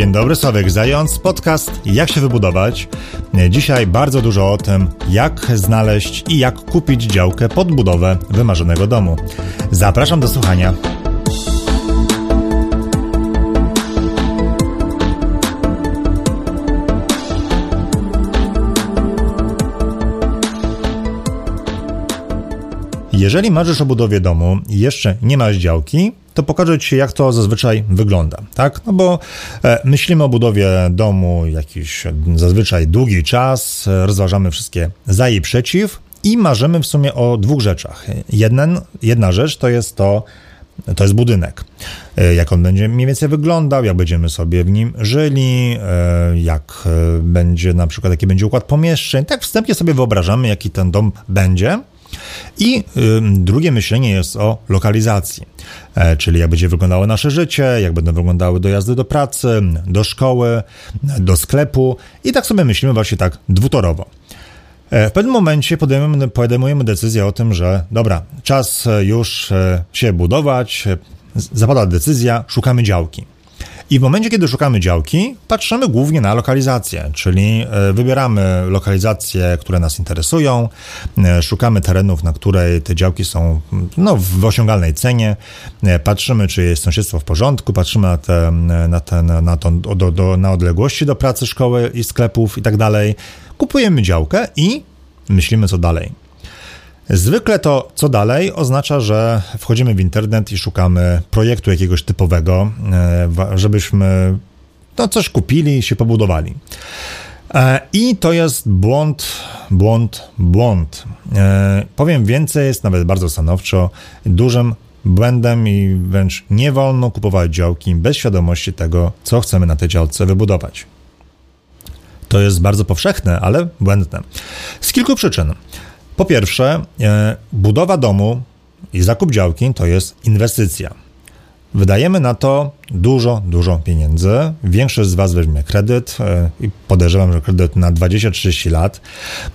Dzień dobry, Sławek Zając, podcast Jak się wybudować. Dzisiaj bardzo dużo o tym, jak znaleźć i jak kupić działkę pod budowę wymarzonego domu. Zapraszam do słuchania. Jeżeli marzysz o budowie domu i jeszcze nie masz działki, to pokażę Ci, jak to zazwyczaj wygląda, tak? No bo e, myślimy o budowie domu jakiś zazwyczaj długi czas, e, rozważamy wszystkie za i przeciw i marzymy w sumie o dwóch rzeczach. Jeden, jedna rzecz to jest to, to jest budynek. E, jak on będzie mniej więcej wyglądał, jak będziemy sobie w nim żyli, jak będzie na przykład, jaki będzie układ pomieszczeń. Tak wstępnie sobie wyobrażamy, jaki ten dom będzie. I y, drugie myślenie jest o lokalizacji, e, czyli jak będzie wyglądało nasze życie, jak będą wyglądały dojazdy do pracy, do szkoły, do sklepu i tak sobie myślimy właśnie tak dwutorowo. E, w pewnym momencie podejmujemy, podejmujemy decyzję o tym, że dobra, czas już e, się budować, zapada decyzja, szukamy działki. I w momencie, kiedy szukamy działki, patrzymy głównie na lokalizację, czyli e, wybieramy lokalizacje, które nas interesują, e, szukamy terenów, na której te działki są no, w osiągalnej cenie, e, patrzymy, czy jest sąsiedztwo w porządku, patrzymy na, te, na, na, do, do, na odległości do pracy, szkoły i sklepów i tak dalej. Kupujemy działkę i myślimy, co dalej. Zwykle to co dalej oznacza, że wchodzimy w internet i szukamy projektu jakiegoś typowego, e, żebyśmy no, coś kupili i się pobudowali. E, I to jest błąd, błąd, błąd. E, powiem więcej, jest nawet bardzo stanowczo dużym błędem i wręcz nie wolno kupować działki bez świadomości tego, co chcemy na tej działce wybudować. To jest bardzo powszechne, ale błędne. Z kilku przyczyn. Po pierwsze, e, budowa domu i zakup działki to jest inwestycja. Wydajemy na to dużo, dużo pieniędzy. Większość z Was weźmie kredyt e, i podejrzewam, że kredyt na 20-30 lat.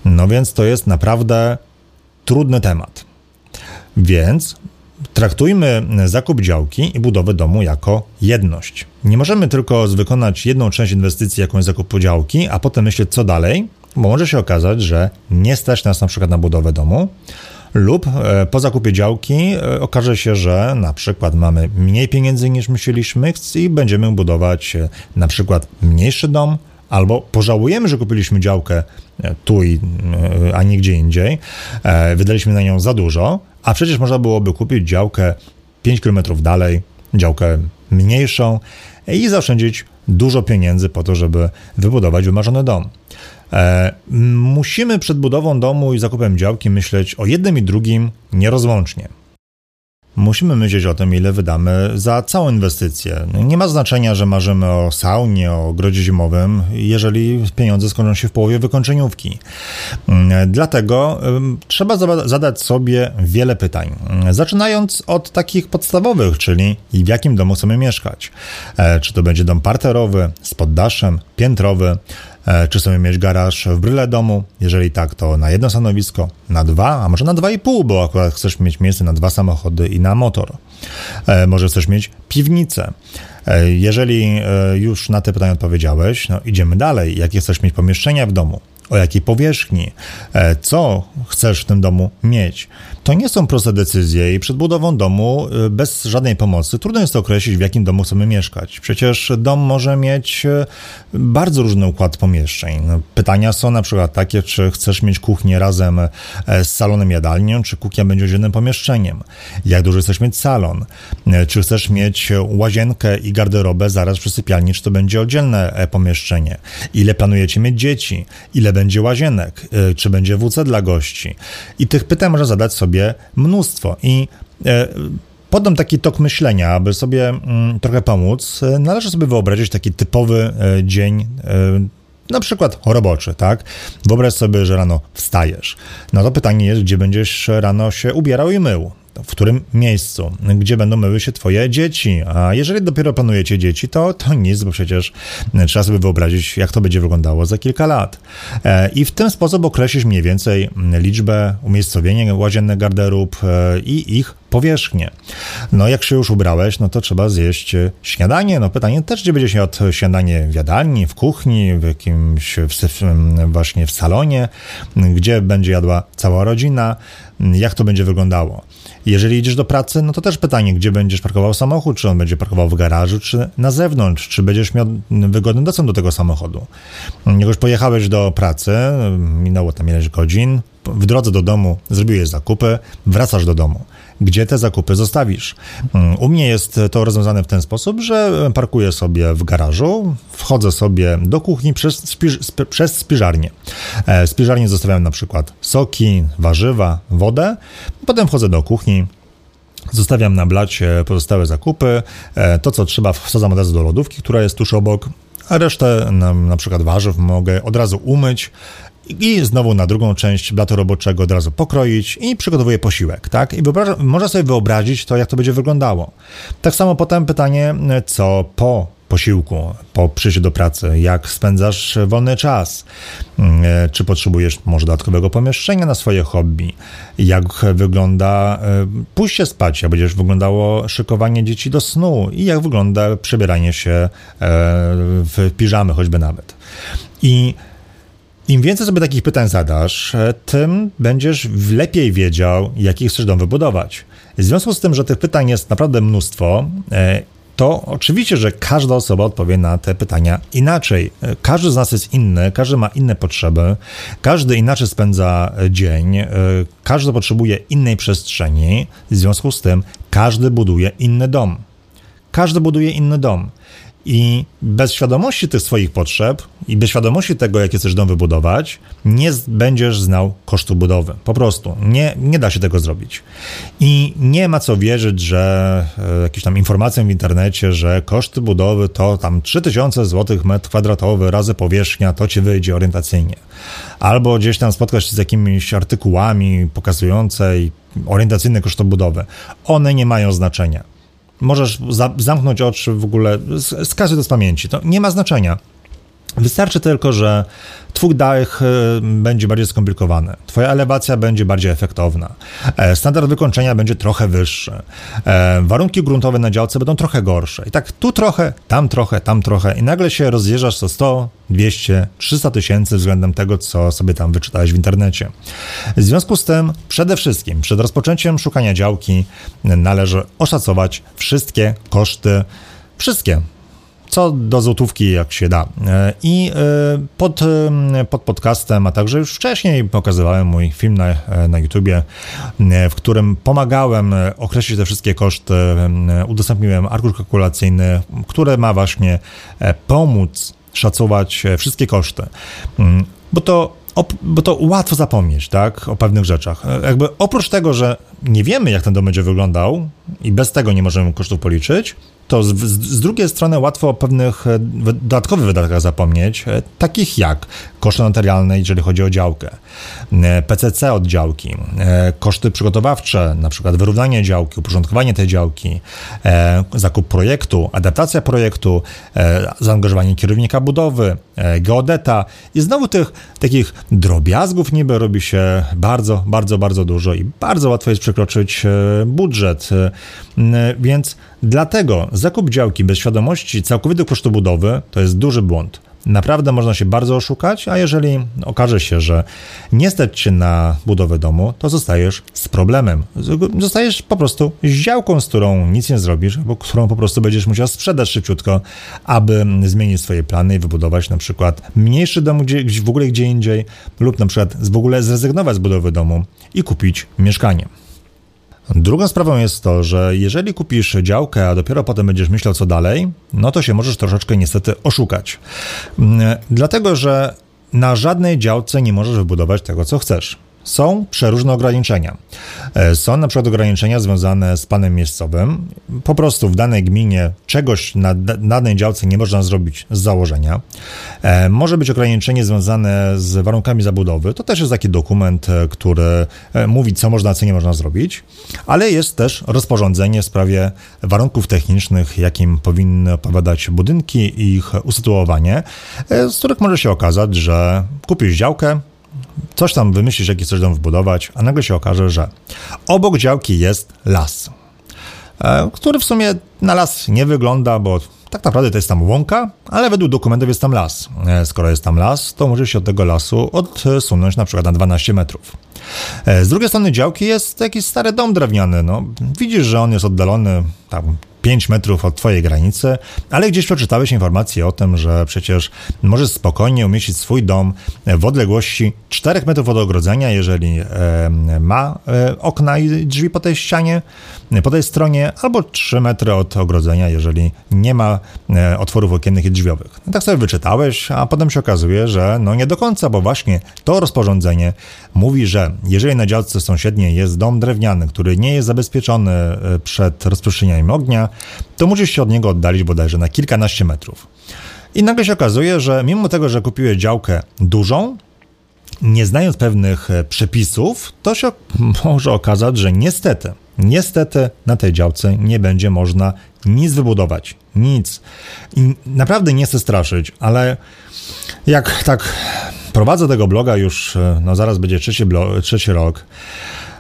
No więc to jest naprawdę trudny temat. Więc traktujmy zakup działki i budowę domu jako jedność. Nie możemy tylko wykonać jedną część inwestycji, jakąś zakupu działki, a potem myśleć, co dalej, bo może się okazać, że nie stać nas na przykład na budowę domu, lub e, po zakupie działki e, okaże się, że na przykład mamy mniej pieniędzy niż myśleliśmy i będziemy budować e, na przykład mniejszy dom, albo pożałujemy, że kupiliśmy działkę tu, i, a nie gdzie indziej, wydaliśmy na nią za dużo, a przecież można byłoby kupić działkę 5 km dalej, działkę mniejszą i zaoszczędzić dużo pieniędzy po to, żeby wybudować wymarzony dom. E, musimy przed budową domu i zakupem działki myśleć o jednym i drugim nierozłącznie. Musimy myśleć o tym, ile wydamy za całą inwestycję. Nie ma znaczenia, że marzymy o saunie, o ogrodzie zimowym, jeżeli pieniądze skończą się w połowie wykończeniówki. Mm, dlatego trzeba zadać sobie wiele pytań. Zaczynając od takich podstawowych, czyli w jakim domu chcemy mieszkać. E, czy to będzie dom parterowy, z poddaszem, piętrowy, czy chcemy mieć garaż w bryle domu? Jeżeli tak, to na jedno stanowisko, na dwa, a może na dwa i pół, bo akurat chcesz mieć miejsce na dwa samochody i na motor. E, może chcesz mieć piwnicę. E, jeżeli już na te pytania odpowiedziałeś, no idziemy dalej. Jakie chcesz mieć pomieszczenia w domu? O jakiej powierzchni, e, co chcesz w tym domu mieć. To nie są proste decyzje i przed budową domu e, bez żadnej pomocy trudno jest określić, w jakim domu chcemy mieszkać. Przecież dom może mieć e, bardzo różny układ pomieszczeń. Pytania są na przykład takie, czy chcesz mieć kuchnię razem z salonem jadalnią, czy kuchnia będzie oddzielnym pomieszczeniem. Jak duży chcesz mieć salon? Czy chcesz mieć łazienkę i garderobę zaraz przy sypialni, czy to będzie oddzielne pomieszczenie? Ile planujecie mieć dzieci? Ile będzie łazienek, y, czy będzie WC dla gości. I tych pytań można zadać sobie mnóstwo. I e, podam taki tok myślenia, aby sobie mm, trochę pomóc. E, należy sobie wyobrazić taki typowy dzień na przykład roboczy, tak? Wyobraź sobie, że rano wstajesz. No to pytanie jest, gdzie będziesz rano się ubierał i mył. W którym miejscu, gdzie będą myły się twoje dzieci. A jeżeli dopiero planujecie dzieci, to, to nic, bo przecież trzeba sobie wyobrazić, jak to będzie wyglądało za kilka lat. E, I w ten sposób określić mniej więcej liczbę, umiejscowienie łaziennych garderób e, i ich powierzchnię. No jak się już ubrałeś, no to trzeba zjeść śniadanie. No pytanie też, gdzie będzie się od śniadanie w jadalni, w kuchni, w jakimś w, właśnie w salonie, gdzie będzie jadła cała rodzina, jak to będzie wyglądało. Jeżeli idziesz do pracy, no to też pytanie, gdzie będziesz parkował samochód, czy on będzie parkował w garażu, czy na zewnątrz, czy będziesz miał wygodny dostęp do tego samochodu. Jak już pojechałeś do pracy, minęło tam ileś godzin, w drodze do domu zrobiłeś zakupy, wracasz do domu gdzie te zakupy zostawisz. Mm, u mnie jest to rozwiązane w ten sposób, że parkuję sobie w garażu, wchodzę sobie do kuchni przez, spiż, sp, przez spiżarnię. W spiżarni zostawiam na przykład soki, warzywa, wodę, potem wchodzę do kuchni, Zostawiam na blacie pozostałe zakupy. E, to, co trzeba, wsadzam od razu do lodówki, która jest tuż obok, a resztę, na, na przykład warzyw, mogę od razu umyć i znowu na drugą część blatu roboczego od razu pokroić i przygotowuję posiłek, tak? I można sobie wyobrazić to, jak to będzie wyglądało. Tak samo potem pytanie, co po posiłku, po przyjściu do pracy, jak spędzasz wolny czas, mm, czy potrzebujesz może dodatkowego pomieszczenia na swoje hobby, jak wygląda e, pójście spać, jak będziesz wyglądało szykowanie dzieci do snu i jak wygląda przebieranie się e, w piżamy choćby nawet. I im więcej sobie takich pytań zadasz, e, tym będziesz lepiej wiedział, jaki chcesz dom wybudować. W związku z tym, że tych pytań jest naprawdę mnóstwo, e, to oczywiście, że każda osoba odpowie na te pytania inaczej. E, każdy z nas jest inny, każdy ma inne potrzeby, każdy inaczej spędza dzień, każdy potrzebuje innej przestrzeni, w związku z tym każdy buduje inny dom. Każdy buduje inny dom. I bez świadomości tych swoich potrzeb i bez świadomości tego, jakie chcesz dom wybudować, nie będziesz znał kosztu budowy. Po prostu. Nie, nie da się tego zrobić. I nie ma co wierzyć, że e, jakieś tam informacje w internecie, że koszty budowy to tam 3000 zł metr kwadratowy razy powierzchnia, to ci wyjdzie orientacyjnie. Albo gdzieś tam spotkać się z jakimiś artykułami pokazujące orientacyjne koszty budowy. One nie mają znaczenia możesz za, zamknąć oczy w ogóle, skażę to z pamięci. To nie ma znaczenia. Wystarczy tylko, że twój dach e, będzie bardziej skomplikowany, twoja elewacja będzie bardziej efektowna, e, standard wykończenia będzie trochę wyższy, e, warunki gruntowe na działce będą trochę gorsze. I tak tu trochę, tam trochę, tam trochę i nagle się rozjeżdżasz o 100, 200, 300 tysięcy względem tego, co sobie tam wyczytałeś w internecie. W związku z tym, przede wszystkim, przed rozpoczęciem szukania działki należy oszacować wszystkie koszty, wszystkie, co do złotówki jak się da. E, I e, pod, e, pod podcastem, a także już wcześniej pokazywałem mój film na, na YouTubie, w którym pomagałem określić te wszystkie koszty, udostępniłem arkusz kalkulacyjny, który ma właśnie pomóc szacować wszystkie koszty. Mm, bo to bo to łatwo zapomnieć, tak, o pewnych rzeczach. Jakby oprócz tego, że nie wiemy, jak ten dom będzie wyglądał i bez tego nie możemy kosztów policzyć, to z, z, drugiej strony łatwo o pewnych e, dodatkowych wydatkach zapomnieć, e, takich jak koszty materialne, jeżeli chodzi o działkę, e, PCC od działki, koszty przygotowawcze, na przykład wyrównanie działki, uporządkowanie tej działki, zakup projektu, adaptacja projektu, zaangażowanie kierownika budowy, geodeta i znowu tych takich drobiazgów niby robi się bardzo, bardzo, bardzo dużo i bardzo łatwo jest przekroczyć budżet, więc dlatego zakup działki bez świadomości całkowitych kosztów budowy to jest duży błąd. Naprawdę można się bardzo oszukać, a jeżeli okaże się, że nie stać się na budowę domu, to zostajesz z problemem. Zostajesz po prostu z działką, z którą nic nie zrobisz, albo którą po prostu będziesz musiał sprzedać szybciutko, aby zmienić swoje plany i wybudować na przykład mniejszy dom gdzie, w ogóle gdzie indziej, lub na przykład w ogóle zrezygnować z budowy domu i kupić mieszkanie. Drugą sprawą jest to, że jeżeli kupisz działkę, a dopiero potem będziesz myślał co dalej, no to się możesz troszeczkę niestety oszukać. Mm, dlatego, że na żadnej działce nie możesz wybudować tego, co chcesz. Są przeróżne ograniczenia. E, są na przykład ograniczenia związane z planem miejscowym. Po prostu w danej gminie czegoś na danej działce nie można zrobić z założenia. E, może być ograniczenie związane z warunkami zabudowy. To też jest taki dokument, e, który mówi, co można, co nie można zrobić. Ale jest też rozporządzenie w sprawie warunków technicznych, jakim powinny odpowiadać budynki i ich usytuowanie, z których może się okazać, że kupisz działkę, coś tam wymyślisz, jakiś coś tam wbudować, a nagle się okaże, że obok działki jest las, e, który w sumie na las nie wygląda, bo tak naprawdę to jest tam łąka, ale według dokumentów jest tam las. E, skoro jest tam las, to możesz się od tego lasu odsunąć na przykład na 12 metrów. E, z drugiej strony działki jest jakiś stary dom drewniany. No, widzisz, że on jest oddalony tam 5 metrów od twojej granicy, ale gdzieś przeczytałeś informację o tym, że przecież możesz spokojnie umieścić swój dom w odległości 4 metrów od ogrodzenia, jeżeli ma e, okna i drzwi po tej ścianie, po tej stronie, albo 3 metry od ogrodzenia, jeżeli nie ma e, otworów okiennych i drzwiowych. No tak sobie wyczytałeś, a potem się okazuje, że no nie do końca, bo właśnie to rozporządzenie mówi, że jeżeli na działce sąsiedniej jest dom drewniany, który nie jest zabezpieczony przed rozprzestrzenianiem ognia, to musisz się od niego oddalić bodajże na kilkanaście metrów. I nagle się okazuje, że mimo tego, że kupiłeś działkę dużą, nie znając pewnych e, przepisów, to się może okazać, że niestety, niestety na tej działce nie będzie można nic wybudować. Nic. I naprawdę nie chcę straszyć, ale jak tak prowadzę tego bloga już, e, no zaraz będzie trzeci, blog, trzeci rok,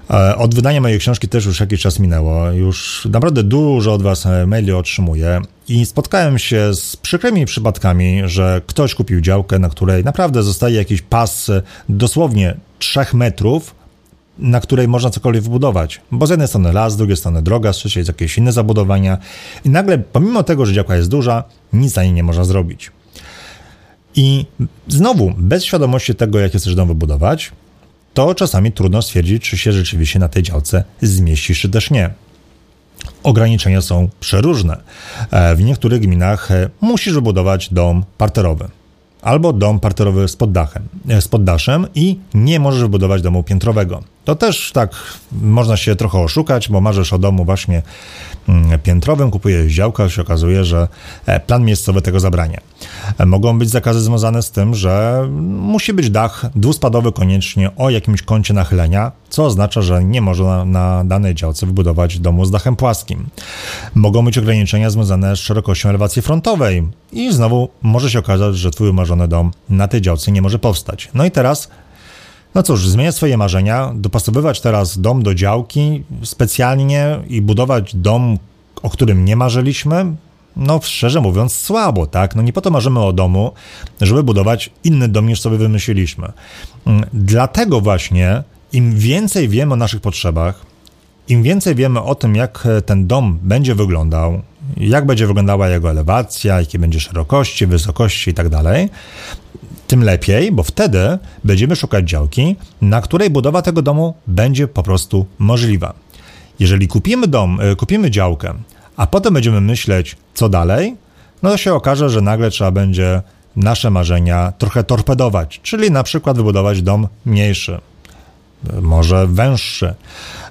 E, od wydania mojej książki też już jakiś czas minęło. Już naprawdę dużo od Was e, maili otrzymuję i spotkałem się z przykrymi przypadkami, że ktoś kupił działkę, na której naprawdę zostaje jakiś pas dosłownie 3 metrów, na której można cokolwiek wybudować. Bo z jednej strony las, z drugiej strony droga, z trzeciej jakieś inne zabudowania i nagle, pomimo tego, że działka jest duża, nic na niej nie można zrobić. I znowu, bez świadomości tego, jakie chcesz dom wybudować, to czasami trudno stwierdzić, czy się rzeczywiście na tej działce zmieścisz, czy też nie. Ograniczenia są przeróżne. E, w niektórych gminach e, musisz wybudować dom parterowy albo dom parterowy z poddachem, e, z poddaszem i nie możesz wybudować domu piętrowego. To też tak można się trochę oszukać, bo marzysz o domu właśnie mm, piętrowym, kupujesz działka, się okazuje, że e, plan miejscowy tego zabrania. E, mogą być zakazy związane z tym, że musi być dach dwuspadowy koniecznie o jakimś kącie nachylenia, co oznacza, że nie można na danej działce wybudować domu z dachem płaskim. Mogą być ograniczenia związane z szerokością elewacji frontowej i znowu może się okazać, że twój umarzony dom na tej działce nie może powstać. No i teraz no cóż, zmieniać swoje marzenia, dopasowywać teraz dom do działki specjalnie i budować dom, o którym nie marzyliśmy, no szczerze mówiąc słabo, tak? No nie po to marzymy o domu, żeby budować inny dom niż sobie wymyśliliśmy. Mm, dlatego właśnie im więcej wiemy o naszych potrzebach, im więcej wiemy o tym, jak ten dom będzie wyglądał, jak będzie wyglądała jego elewacja, jakie będzie szerokości, wysokości i tak dalej, tym lepiej, bo wtedy będziemy szukać działki, na której budowa tego domu będzie po prostu możliwa. Jeżeli kupimy dom, e, kupimy działkę, a potem będziemy myśleć, co dalej, no to się okaże, że nagle trzeba będzie nasze marzenia trochę torpedować, czyli na przykład wybudować dom mniejszy, może węższy,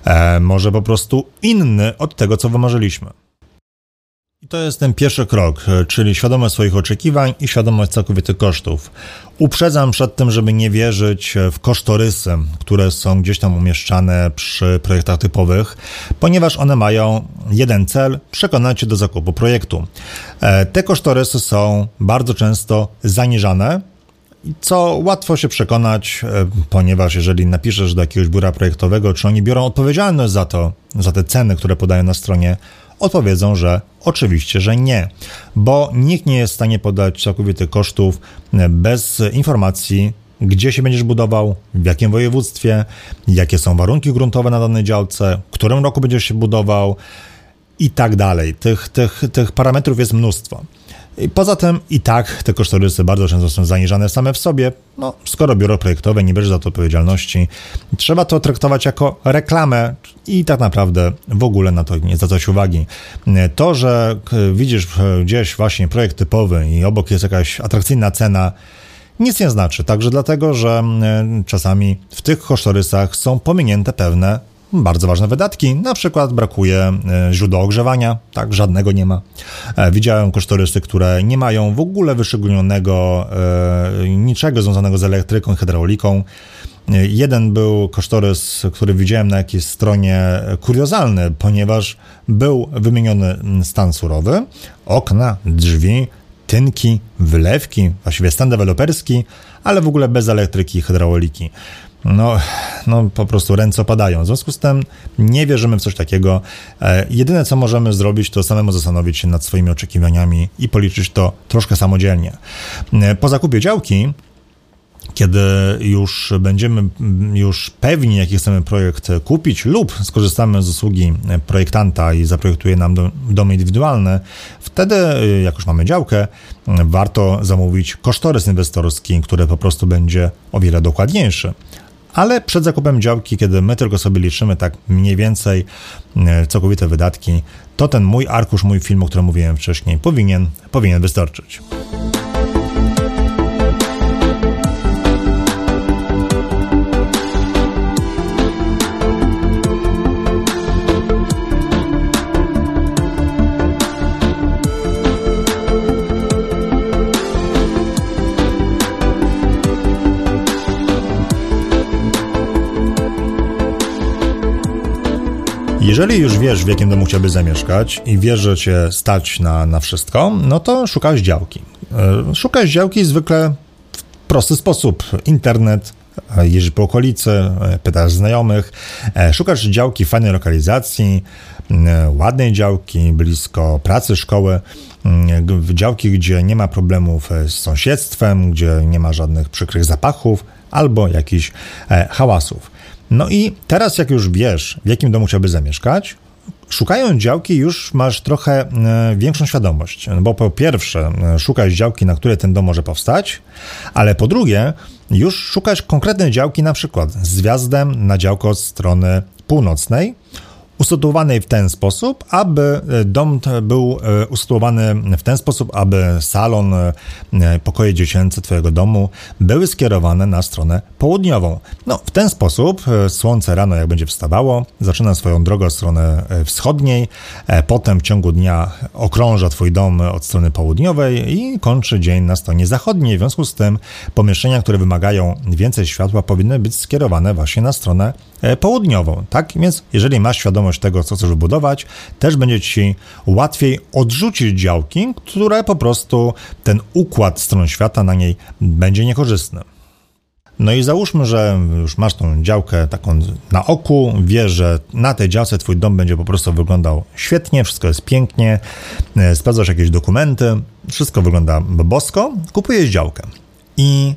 e, może po prostu inny od tego, co wymarzyliśmy. I to jest ten pierwszy krok, e, czyli świadomość swoich oczekiwań i świadomość całkowitych kosztów. Uprzedzam przed tym, żeby nie wierzyć w kosztorysy, które są gdzieś tam umieszczane przy projektach typowych, ponieważ one mają jeden cel przekonać cię do zakupu projektu. E, te kosztorysy są bardzo często zaniżane, co łatwo się przekonać, e, ponieważ jeżeli napiszesz do jakiegoś biura projektowego, czy oni biorą odpowiedzialność za to, za te ceny, które podają na stronie, odpowiedzą, że oczywiście, że nie, bo nikt nie jest w stanie podać całkowitych kosztów e, bez informacji, gdzie się będziesz budował, w jakim województwie, jakie są warunki gruntowe na danej działce, w którym roku będziesz się budował i tak dalej. Tych, tych, tych parametrów jest mnóstwo. Poza tym i tak te kosztorysy bardzo często są zaniżane same w sobie. No, skoro biuro projektowe nie bierze za to odpowiedzialności, trzeba to traktować jako reklamę i tak naprawdę w ogóle na to nie zwracać uwagi. To, że widzisz gdzieś właśnie projekt typowy i obok jest jakaś atrakcyjna cena, nic nie znaczy. Także dlatego, że czasami w tych kosztorysach są pominięte pewne bardzo ważne wydatki. Na przykład brakuje e, źródła ogrzewania, tak, żadnego nie ma. E, widziałem kosztorysy, które nie mają w ogóle wyszczególnionego e, niczego związanego z elektryką i hydrauliką. Jeden był kosztorys, który widziałem na jakiejś stronie kuriozalny, ponieważ był wymieniony stan surowy, okna, drzwi, tynki, wylewki, właściwie stan deweloperski, ale w ogóle bez elektryki i hydrauliki no, no po prostu ręce opadają. W związku z tym nie wierzymy w coś takiego. E, jedyne, co możemy zrobić, to samemu zastanowić się nad swoimi oczekiwaniami i policzyć to troszkę samodzielnie. E, po zakupie działki kiedy już będziemy już pewni, jaki chcemy projekt kupić, lub skorzystamy z usługi projektanta i zaprojektuje nam dom indywidualny, wtedy, jak już mamy działkę, warto zamówić kosztorys inwestorski, który po prostu będzie o wiele dokładniejszy ale przed zakupem działki, kiedy my tylko sobie liczymy tak mniej więcej e, całkowite wydatki, to ten mój arkusz, mój film, o którym mówiłem wcześniej, powinien, powinien wystarczyć. Jeżeli już wiesz, w jakim domu chciałbyś zamieszkać i wiesz, że cię stać na, na wszystko, no to szukasz działki. E, szukasz działki zwykle w prosty sposób. Internet, e, jeździsz po okolicy, e, pytasz znajomych, szukasz działki fajnej lokalizacji, ładnej działki, blisko pracy, szkoły, działki, gdzie nie ma problemów z sąsiedztwem, gdzie nie ma żadnych przykrych zapachów albo jakichś hałasów. No i teraz, jak już wiesz, w jakim domu chciałby zamieszkać, szukając działki już masz trochę e, większą świadomość, bo po pierwsze e, szukasz działki, na której ten dom może powstać, ale po drugie już szukasz konkretnej działki, na przykład z wjazdem na działko od strony północnej, usytuowanej w ten sposób, aby e, dom był e, usytuowany w ten sposób, aby salon, e, pokoje dziecięce Twojego domu były skierowane na stronę południową. No, w ten sposób słońce rano, jak będzie wstawało, zaczyna swoją drogę od strony wschodniej, potem w ciągu dnia okrąża Twój dom od strony południowej i kończy dzień na stronie zachodniej. W związku z tym pomieszczenia, które wymagają więcej światła, powinny być skierowane właśnie na stronę południową. Tak więc, jeżeli masz świadomość, tego, co chcesz wybudować, też będzie ci łatwiej odrzucić działki, które po prostu ten układ stron świata na niej będzie niekorzystny. No i załóżmy, że już masz tą działkę taką na oku, wiesz, że na tej działce twój dom będzie po prostu wyglądał świetnie, wszystko jest pięknie, e, sprawdzasz jakieś dokumenty, wszystko wygląda bosko, kupujesz działkę. I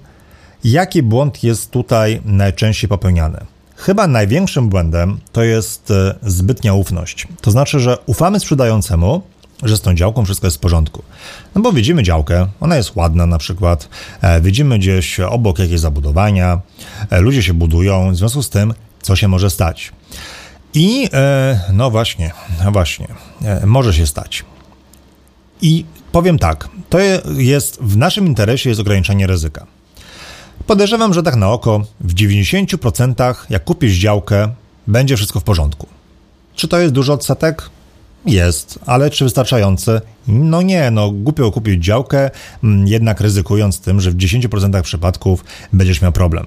jaki błąd jest tutaj najczęściej popełniany? Chyba największym błędem to jest e, zbytnia ufność. To znaczy, że ufamy sprzedającemu, że z tą działką wszystko jest w porządku. No bo widzimy działkę, ona jest ładna na przykład, e, widzimy gdzieś obok jakieś zabudowania, e, ludzie się budują, w związku z tym, co się może stać. I no właśnie, no właśnie, może się stać. I powiem tak, to jest w naszym interesie jest ograniczenie ryzyka. Podejrzewam, że tak na oko w 90% jak kupisz działkę, będzie wszystko w porządku. Czy to jest duży odsetek? Jest, ale czy wystarczający? No nie, no głupio kupić działkę, mm, jednak ryzykując tym, że w 10% przypadków będziesz miał problem.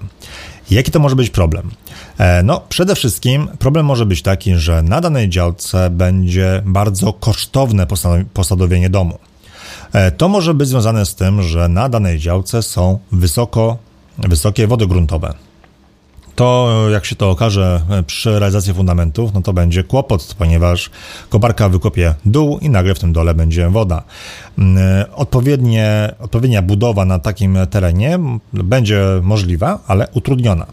Jaki to może być problem? E, no, przede wszystkim problem może być taki, że na danej działce będzie bardzo kosztowne posadowienie domu. E, to może być związane z tym, że na danej działce są wysoko wysokie wody gruntowe. To, jak się to okaże przy realizacji fundamentów, no to będzie kłopot, ponieważ koparka wykopie dół i nagle w tym dole będzie woda. Mm, odpowiednia budowa na takim terenie będzie możliwa, ale utrudniona.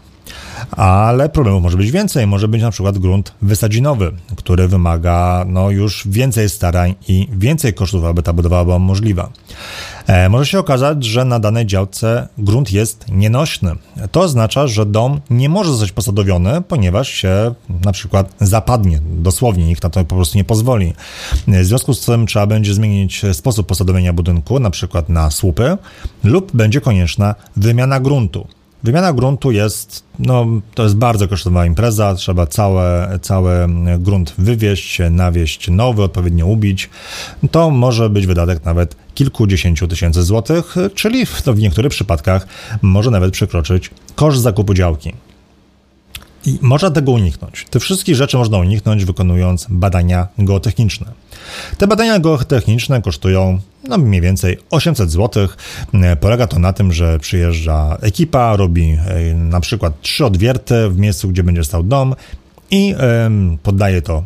Ale problemów może być więcej. Może być na przykład grunt wysadzinowy, który wymaga no, już więcej starań i więcej kosztów, aby ta budowa była możliwa. E, może się okazać, że na danej działce grunt jest nienośny. To oznacza, że dom nie może zostać posadowiony, ponieważ się na przykład zapadnie. Dosłownie nikt na to po prostu nie pozwoli. W związku z tym trzeba będzie zmienić sposób posadowienia budynku, na przykład na słupy, lub będzie konieczna wymiana gruntu. Wymiana gruntu jest, no, to jest bardzo kosztowna impreza, trzeba całe, cały grunt wywieźć, nawieźć nowy, odpowiednio ubić. To może być wydatek nawet kilkudziesięciu tysięcy złotych, czyli w, w niektórych przypadkach może nawet przekroczyć koszt zakupu działki. I można tego uniknąć. Te wszystkie rzeczy można uniknąć wykonując badania geotechniczne. Te badania geotechniczne kosztują no, mniej więcej 800 zł. Polega to na tym, że przyjeżdża ekipa, robi e, na przykład trzy odwierty w miejscu, gdzie będzie stał dom i poddaje to,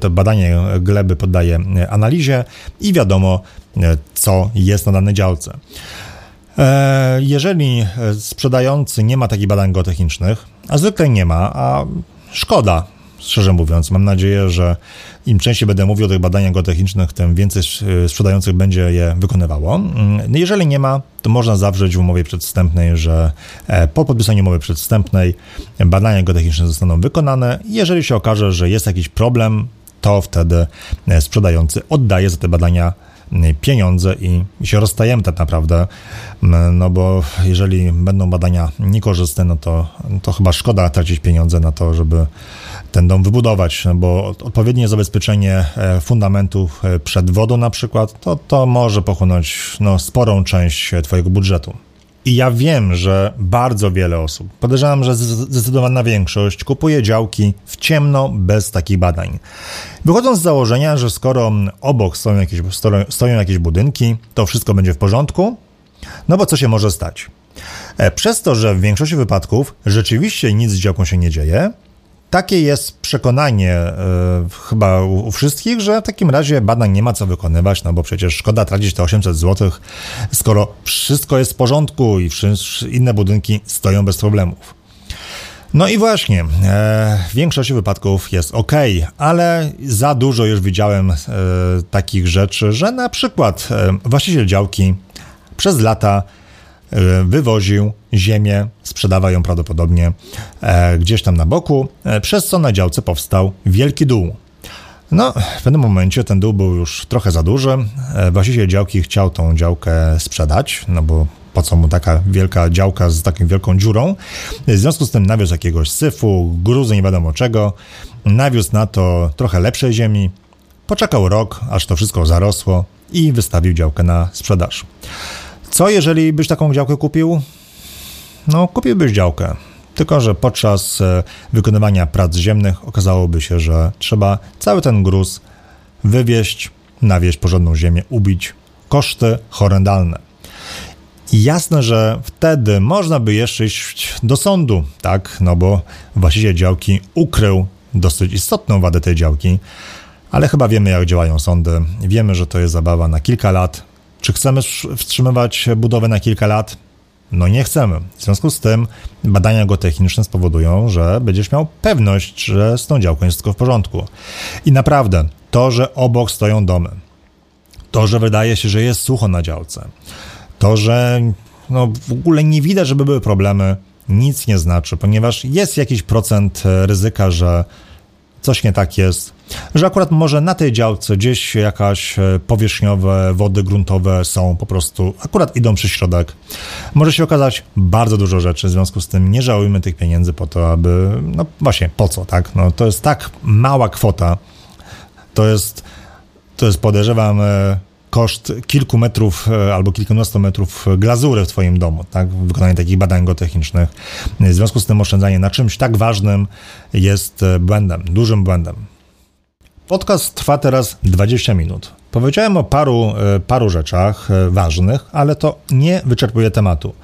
to badanie gleby poddaje e, analizie i wiadomo, e, co jest na danej działce. Jeżeli sprzedający nie ma takich badań geotechnicznych, a zwykle nie ma, a szkoda, szczerze mówiąc. Mam nadzieję, że im częściej będę mówił o tych badaniach geotechnicznych, tym więcej sprzedających będzie je wykonywało. Mm, jeżeli nie ma, to można zawrzeć w umowie przedwstępnej, że e, po podpisaniu umowy przedwstępnej badania geotechniczne zostaną wykonane. Jeżeli się okaże, że jest jakiś problem, to wtedy e, sprzedający oddaje za te badania pieniądze i się rozstajemy tak naprawdę, no bo jeżeli będą badania niekorzystne, no to, to chyba szkoda tracić pieniądze na to, żeby ten dom wybudować, bo odpowiednie zabezpieczenie e, fundamentów e, przed wodą na przykład, to, to może pochłonąć no, sporą część Twojego budżetu. I ja wiem, że bardzo wiele osób, podejrzewam, że zdecydowana większość, kupuje działki w ciemno, bez takich badań. Wychodząc z założenia, że skoro obok stoją jakieś, stoją jakieś budynki, to wszystko będzie w porządku, no bo co się może stać? E, przez to, że w większości wypadków rzeczywiście nic z działką się nie dzieje, takie jest przekonanie e, chyba u, u, wszystkich, że w takim razie badań nie ma co wykonywać, no bo przecież szkoda tracić te 800 zł, skoro wszystko jest w porządku i inne budynki stoją bez problemów. No i właśnie, e, w większości wypadków jest ok, ale za dużo już widziałem e, takich rzeczy, że na przykład e, właściciel działki przez lata wywoził ziemię, sprzedawał ją prawdopodobnie e, gdzieś tam na boku, e, przez co na działce powstał wielki dół. No, w pewnym momencie ten dół był już trochę za duży. Właściciel działki chciał tą działkę sprzedać, no bo po co mu taka wielka działka z taką wielką dziurą. W związku z tym nawiózł jakiegoś syfu, gruzy, nie wiadomo czego. Nawiózł na to trochę lepszej ziemi. Poczekał rok, aż to wszystko zarosło i wystawił działkę na sprzedaż. Co jeżeli byś taką działkę kupił? No, kupiłbyś działkę. Tylko, że podczas e, wykonywania prac ziemnych okazałoby się, że trzeba cały ten gruz wywieźć, nawieźć porządną ziemię, ubić. Koszty horrendalne. Jasne, że wtedy można by jeszcze iść do sądu, tak? No bo właściciel działki ukrył dosyć istotną wadę tej działki, ale chyba wiemy, jak działają sądy. Wiemy, że to jest zabawa na kilka lat, czy chcemy wstrzymywać budowę na kilka lat? No nie chcemy. W związku z tym badania geotechniczne spowodują, że będziesz miał pewność, że z tą działką jest wszystko w porządku. I naprawdę, to, że obok stoją domy, to, że wydaje się, że jest sucho na działce, to, że no, w ogóle nie widać, żeby były problemy, nic nie znaczy, ponieważ jest jakiś procent ryzyka, że coś nie tak jest, że akurat może na tej działce gdzieś jakaś e, powierzchniowe wody gruntowe są po prostu, akurat idą przez środek. Może się okazać bardzo dużo rzeczy, w związku z tym nie żałujmy tych pieniędzy po to, aby, no właśnie, po co, tak? No to jest tak mała kwota, to jest, to jest podejrzewam e, koszt kilku metrów e, albo kilkunastu metrów glazury w Twoim domu, tak? Wykonanie takich badań geotechnicznych. W związku z tym oszczędzanie na czymś tak ważnym jest błędem, dużym błędem. Podcast trwa teraz 20 minut. Powiedziałem o paru, e, paru rzeczach e, ważnych, ale to nie wyczerpuje tematu.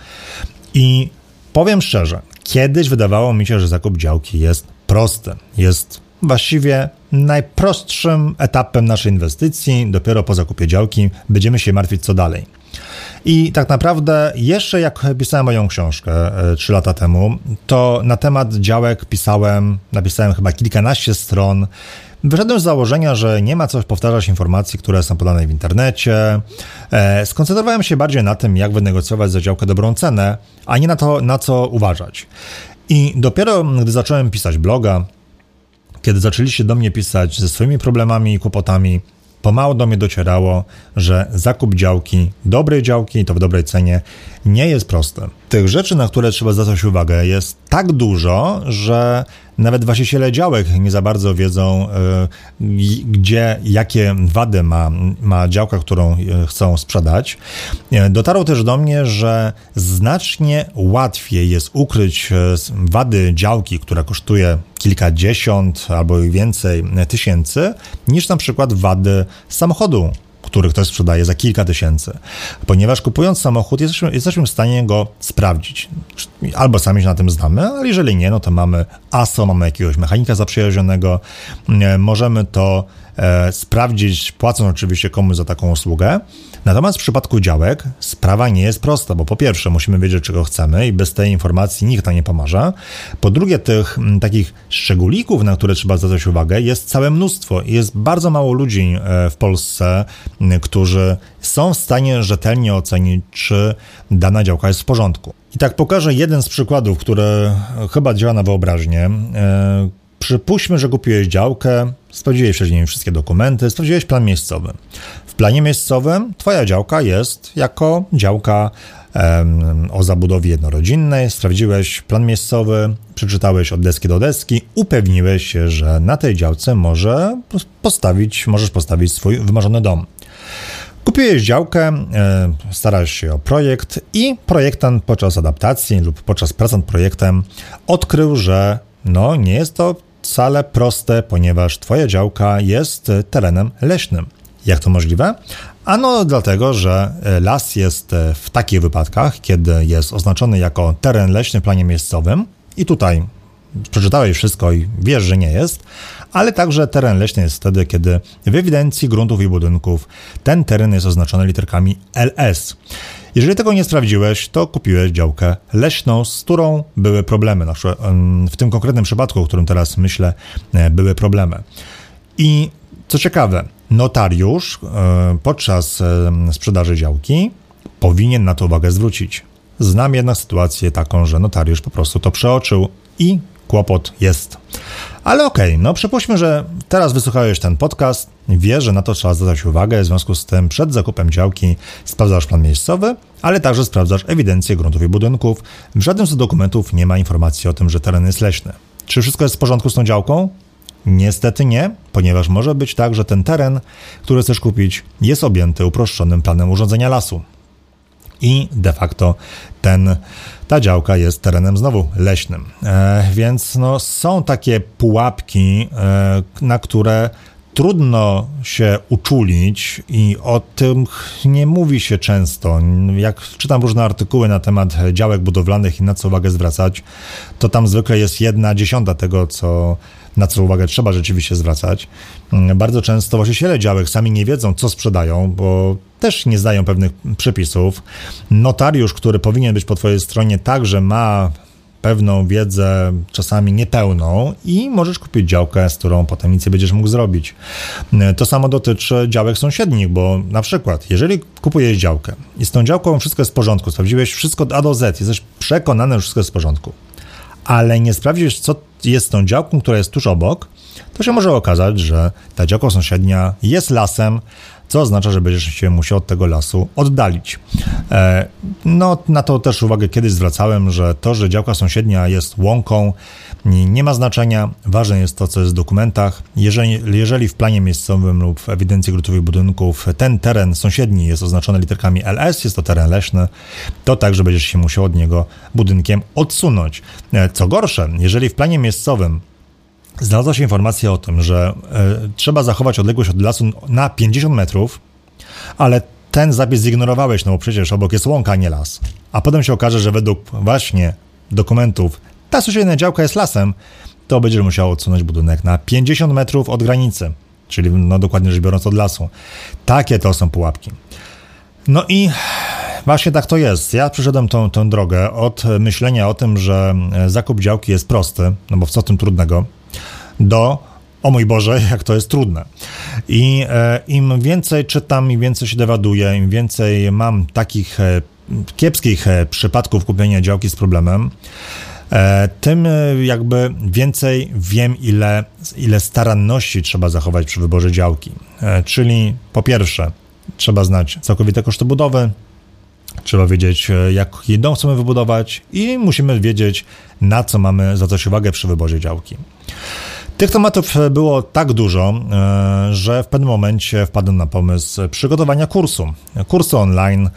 I powiem szczerze, kiedyś wydawało mi się, że zakup działki jest prosty. Jest właściwie najprostszym etapem naszej inwestycji. Dopiero po zakupie działki będziemy się martwić, co dalej. I tak naprawdę, jeszcze jak pisałem moją książkę e, trzy lata temu, to na temat działek pisałem, napisałem chyba kilkanaście stron. Wyszedłem z założenia, że nie ma co powtarzać informacji, które są podane w internecie. E, skoncentrowałem się bardziej na tym, jak wynegocjować za działkę dobrą cenę, a nie na to, na co uważać. I dopiero gdy zacząłem pisać bloga, kiedy zaczęliście do mnie pisać ze swoimi problemami i kłopotami, pomału do mnie docierało, że zakup działki, dobrej działki, to w dobrej cenie, nie jest prosty. Tych rzeczy, na które trzeba zwracać uwagę, jest tak dużo, że nawet właściciele działek nie za bardzo wiedzą, y, gdzie, jakie wady ma, ma działka, którą y, chcą sprzedać. Y, dotarło też do mnie, że znacznie łatwiej jest ukryć wady działki, która kosztuje kilkadziesiąt albo i więcej tysięcy, niż na przykład wady samochodu, który ktoś sprzedaje za kilka tysięcy. Ponieważ kupując samochód, jesteśmy, jesteśmy w stanie go sprawdzić. Albo sami się na tym znamy, ale jeżeli nie, no to mamy ASO, mamy jakiegoś mechanika zaprzyjaźnionego, możemy to e, sprawdzić, płacąc oczywiście komuś za taką usługę. Natomiast w przypadku działek sprawa nie jest prosta, bo po pierwsze musimy wiedzieć, czego chcemy i bez tej informacji nikt nam nie pomoże. Po drugie, tych m, takich szczególików, na które trzeba zwracać uwagę, jest całe mnóstwo. Jest bardzo mało ludzi e, w Polsce, którzy są w stanie rzetelnie ocenić, czy dana działka jest w porządku. I tak pokażę jeden z przykładów, który chyba działa na wyobraźnię. E, Przypuśćmy, że kupiłeś działkę, sprawdziłeś wcześniej wszystkie dokumenty, sprawdziłeś plan miejscowy. W planie miejscowym Twoja działka jest jako działka em, o zabudowie jednorodzinnej. Sprawdziłeś plan miejscowy, przeczytałeś od deski do deski, upewniłeś się, że na tej działce może postawić, możesz postawić swój wymarzony dom. Kupiłeś działkę, starasz się o projekt i projektant podczas adaptacji lub podczas prac nad projektem odkrył, że no nie jest to wcale proste, ponieważ Twoja działka jest terenem leśnym. Jak to możliwe? Ano dlatego, że las jest w takich wypadkach, kiedy jest oznaczony jako teren leśny w planie miejscowym i tutaj przeczytałeś wszystko i wiesz, że nie jest, ale także teren leśny jest wtedy, kiedy w ewidencji gruntów i budynków ten teren jest oznaczony literkami LS. Jeżeli tego nie sprawdziłeś, to kupiłeś działkę leśną, z którą były problemy. W tym konkretnym przypadku, o którym teraz myślę, e, były problemy. I co ciekawe, notariusz e, podczas sprzedaży działki powinien na to uwagę zwrócić. Znam jednak sytuację taką, że notariusz po prostu to przeoczył i kłopot jest. Ale okej, okay, no przypuśćmy, że teraz wysłuchałeś ten podcast, wiesz, że na to trzeba zwracać uwagę, w związku z tym przed zakupem działki sprawdzasz plan miejscowy, ale także sprawdzasz ewidencję gruntów i budynków. W żadnym z dokumentów nie ma informacji o tym, że teren jest leśny. Czy wszystko jest w porządku z tą działką? Niestety nie, ponieważ może być tak, że ten teren, który chcesz kupić, jest objęty uproszczonym planem urządzenia lasu. I de facto ten ta działka jest terenem znowu leśnym. E, więc no, są takie pułapki, e, na które trudno się uczulić i o tym nie mówi się często. Jak czytam różne artykuły na temat działek budowlanych i na co uwagę zwracać, to tam zwykle jest jedna dziesiąta tego, co na co uwagę trzeba rzeczywiście zwracać. Mm, bardzo często właściciele działek sami nie wiedzą, co sprzedają, bo też nie znają pewnych przepisów. Notariusz, który powinien być po Twojej stronie, także ma pewną wiedzę, czasami niepełną, i możesz kupić działkę, z którą potem nic nie będziesz mógł zrobić. Mm, to samo dotyczy działek sąsiednich, bo na przykład, jeżeli kupujesz działkę i z tą działką wszystko jest w porządku, sprawdziłeś wszystko od A do Z, jesteś przekonany, że wszystko jest w porządku, ale nie sprawdzisz, co jest tą działką, która jest tuż obok, to się może okazać, że ta działka sąsiednia jest lasem, co oznacza, że będziesz się musiał od tego lasu oddalić. E, no, na to też uwagę kiedyś zwracałem, że to, że działka sąsiednia jest łąką, nie ma znaczenia. Ważne jest to, co jest w dokumentach. Jeżeli, jeżeli w planie miejscowym lub w ewidencji gruntów budynków ten teren sąsiedni jest oznaczony literkami LS, jest to teren leśny, to także będziesz się musiał od niego budynkiem odsunąć. E, co gorsze, jeżeli w planie miejscowym znalazła się informacja o tym, że y, trzeba zachować odległość od lasu na 50 metrów, ale ten zapis zignorowałeś, no bo przecież obok jest łąka, nie las. A potem się okaże, że według właśnie dokumentów ta sąsiednia działka jest lasem, to będziesz musiał odsunąć budynek na 50 metrów od granicy, czyli no dokładnie rzecz biorąc od lasu. Takie to są pułapki. No i właśnie tak to jest. Ja przyszedłem tą, tą drogę od myślenia o tym, że zakup działki jest prosty, no bo w co tym trudnego, do o mój Boże, jak to jest trudne. I e, im więcej czytam, im więcej się dowiaduję, im więcej mam takich e, kiepskich e, przypadków kupienia działki z problemem, e, tym e, jakby więcej wiem, ile, ile staranności trzeba zachować przy wyborze działki. E, czyli po pierwsze, trzeba znać całkowite koszty budowy, Trzeba wiedzieć, jaki dom chcemy wybudować i musimy wiedzieć, na co mamy zwracać uwagę przy wyborze działki. Tych tematów było tak dużo, e, że w pewnym momencie wpadłem na pomysł przygotowania kursu. Kursu online,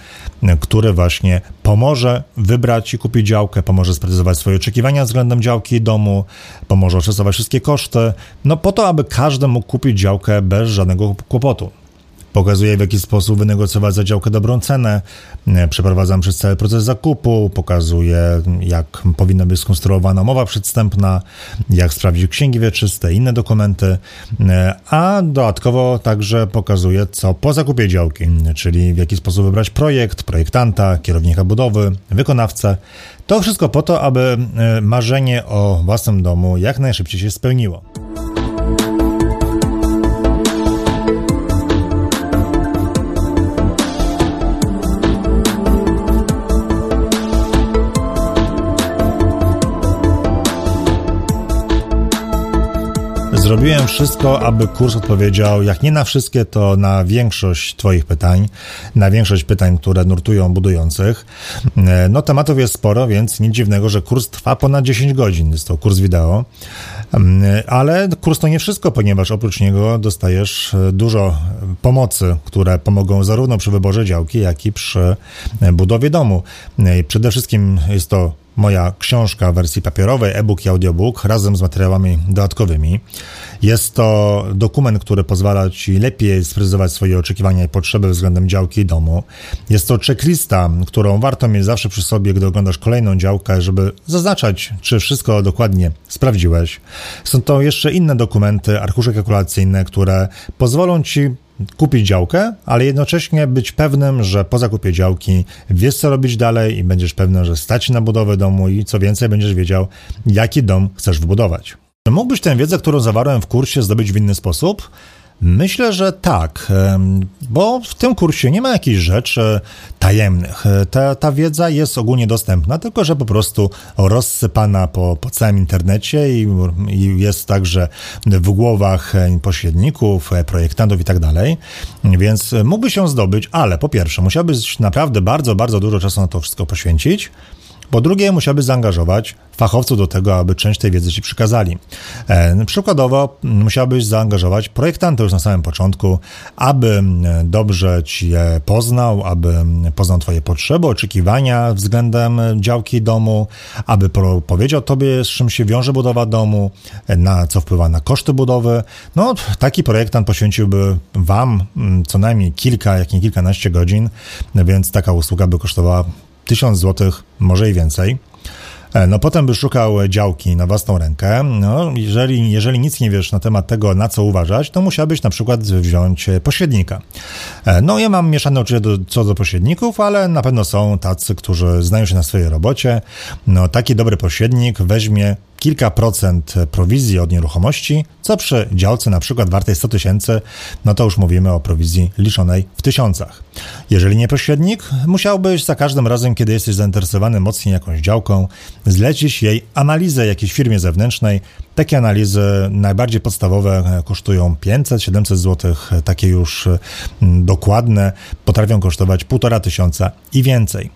który właśnie pomoże wybrać i kupić działkę, pomoże sprecyzować swoje oczekiwania względem działki i domu, pomoże oszacować wszystkie koszty, no po to, aby każdy mógł kupić działkę bez żadnego kłopotu. Pokazuję, w jaki sposób wynegocjować za działkę dobrą cenę, przeprowadzam przez cały proces zakupu, pokazuję, jak powinna być skonstruowana mowa przedstępna, jak sprawdzić księgi wieczyste, inne dokumenty, a dodatkowo także pokazuję, co po zakupie działki, czyli w jaki sposób wybrać projekt, projektanta, kierownika budowy, wykonawcę. To wszystko po to, aby e, marzenie o własnym domu jak najszybciej się spełniło. Zrobiłem wszystko, aby kurs odpowiedział, jak nie na wszystkie, to na większość Twoich pytań, na większość pytań, które nurtują budujących. E, no, tematów jest sporo, więc nic dziwnego, że kurs trwa ponad 10 godzin. Jest to kurs wideo, mm, ale kurs to nie wszystko, ponieważ oprócz niego dostajesz e, dużo pomocy, które pomogą zarówno przy wyborze działki, jak i przy budowie domu. E, przede wszystkim jest to moja książka w wersji papierowej, e-book i audiobook razem z materiałami dodatkowymi. Jest to dokument, który pozwala Ci lepiej sprecyzować swoje oczekiwania i potrzeby względem działki i domu. Jest to checklista, którą warto mieć zawsze przy sobie, gdy oglądasz kolejną działkę, żeby zaznaczać, czy wszystko dokładnie sprawdziłeś. Są to jeszcze inne dokumenty, arkusze kalkulacyjne, które pozwolą Ci kupić działkę, ale jednocześnie być pewnym, że po zakupie działki wiesz, co robić dalej i będziesz pewny, że stać na budowę domu i co więcej, będziesz wiedział, jaki dom chcesz wybudować. Mógłbyś tę wiedzę, którą zawarłem w kursie, zdobyć w inny sposób? Myślę, że tak, bo w tym kursie nie ma jakichś rzeczy tajemnych. Ta, ta wiedza jest ogólnie dostępna, tylko że po prostu rozsypana po, po całym internecie i, i jest także w głowach pośredników, projektantów i tak dalej. Więc mógłby się zdobyć, ale po pierwsze, musiałbyś naprawdę bardzo, bardzo dużo czasu na to wszystko poświęcić. Po drugie, musiałby zaangażować fachowców do tego, aby część tej wiedzy ci przekazali. E, przykładowo musiałbyś zaangażować projektanta już na samym początku, aby dobrze ci je poznał, aby poznał twoje potrzeby, oczekiwania względem działki domu, aby powiedział tobie, z czym się wiąże budowa domu, na co wpływa na koszty budowy. No, taki projektant poświęciłby wam co najmniej kilka, jak nie kilkanaście godzin, więc taka usługa by kosztowała 1000 zł, może i więcej. E, no potem by szukał działki na własną rękę. No, jeżeli, jeżeli nic nie wiesz na temat tego, na co uważać, to musiałbyś na przykład wziąć pośrednika. E, no ja mam mieszane uczucie do, co do pośredników, ale na pewno są tacy, którzy znają się na swojej robocie. No taki dobry pośrednik weźmie kilka procent prowizji od nieruchomości, co przy działce na przykład wartej 100 tysięcy, no to już mówimy o prowizji liczonej w tysiącach. Jeżeli nie pośrednik, musiałbyś za każdym razem, kiedy jesteś zainteresowany mocniej jakąś działką, zlecić jej analizę jakiejś firmie zewnętrznej. Takie analizy najbardziej podstawowe kosztują 500-700 zł, takie już mm, dokładne potrafią kosztować 1,5 tysiąca i więcej.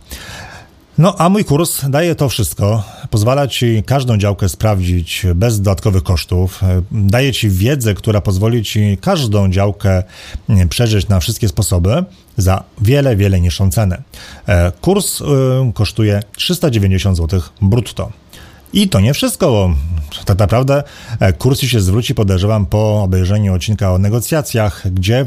No, a mój kurs daje to wszystko. Pozwala ci każdą działkę sprawdzić bez dodatkowych kosztów. Daje ci wiedzę, która pozwoli ci każdą działkę przeżyć na wszystkie sposoby za wiele, wiele niższą cenę. E, kurs y, kosztuje 390 zł brutto. I to nie wszystko, bo tak naprawdę e, kurs się zwróci, podejrzewam, po obejrzeniu odcinka o negocjacjach, gdzie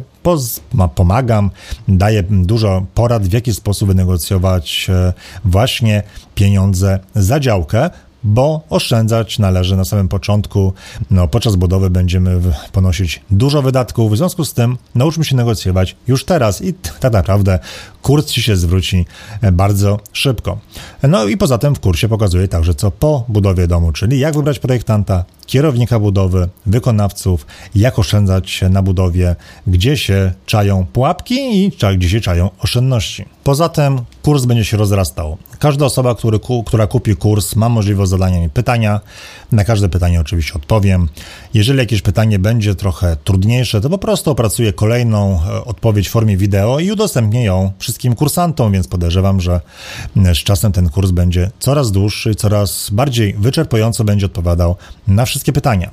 pomagam, daję dużo porad, w jaki sposób wynegocjować e, właśnie pieniądze za działkę, bo oszczędzać należy na samym początku. No, podczas budowy będziemy ponosić dużo wydatków, w związku z tym nauczmy się negocjować już teraz i tak naprawdę kurs ci się zwróci e, bardzo szybko. No i poza tym w kursie pokazuję także co po budowie domu, czyli jak wybrać projektanta, kierownika budowy, wykonawców, jak oszczędzać na budowie, gdzie się czają pułapki i gdzie się czają oszczędności. Poza tym kurs będzie się rozrastał. Każda osoba, który, która kupi kurs, ma możliwość zadania mi pytania. Na każde pytanie oczywiście odpowiem. Jeżeli jakieś pytanie będzie trochę trudniejsze, to po prostu opracuję kolejną e, odpowiedź w formie wideo i udostępnię ją wszystkim kursantom, więc podejrzewam, że z czasem ten kurs będzie coraz dłuższy, coraz bardziej wyczerpująco będzie odpowiadał na wszystkie pytania.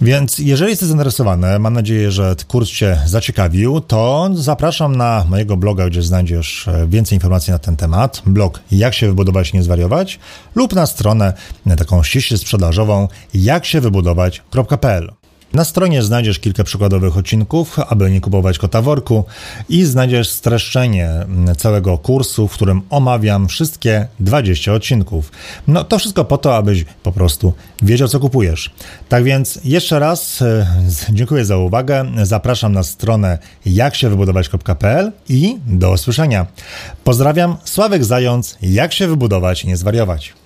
Więc jeżeli jesteś zainteresowany, mam nadzieję, że kurs Cię zaciekawił, to zapraszam na mojego bloga, gdzie znajdziesz e, więcej informacji na ten temat. Blog Jak się wybudować, nie zwariować lub na stronę taką ściśle sprzedażową jak się wybudować.pl. Na stronie znajdziesz kilka przykładowych odcinków, aby nie kupować kota worku i znajdziesz streszczenie całego kursu, w którym omawiam wszystkie 20 odcinków. No to wszystko po to, abyś po prostu wiedział, co kupujesz. Tak więc jeszcze raz e, dziękuję za uwagę. Zapraszam na stronę jaksiewybudować.pl i do usłyszenia. Pozdrawiam, Sławek Zając, jak się wybudować i nie zwariować.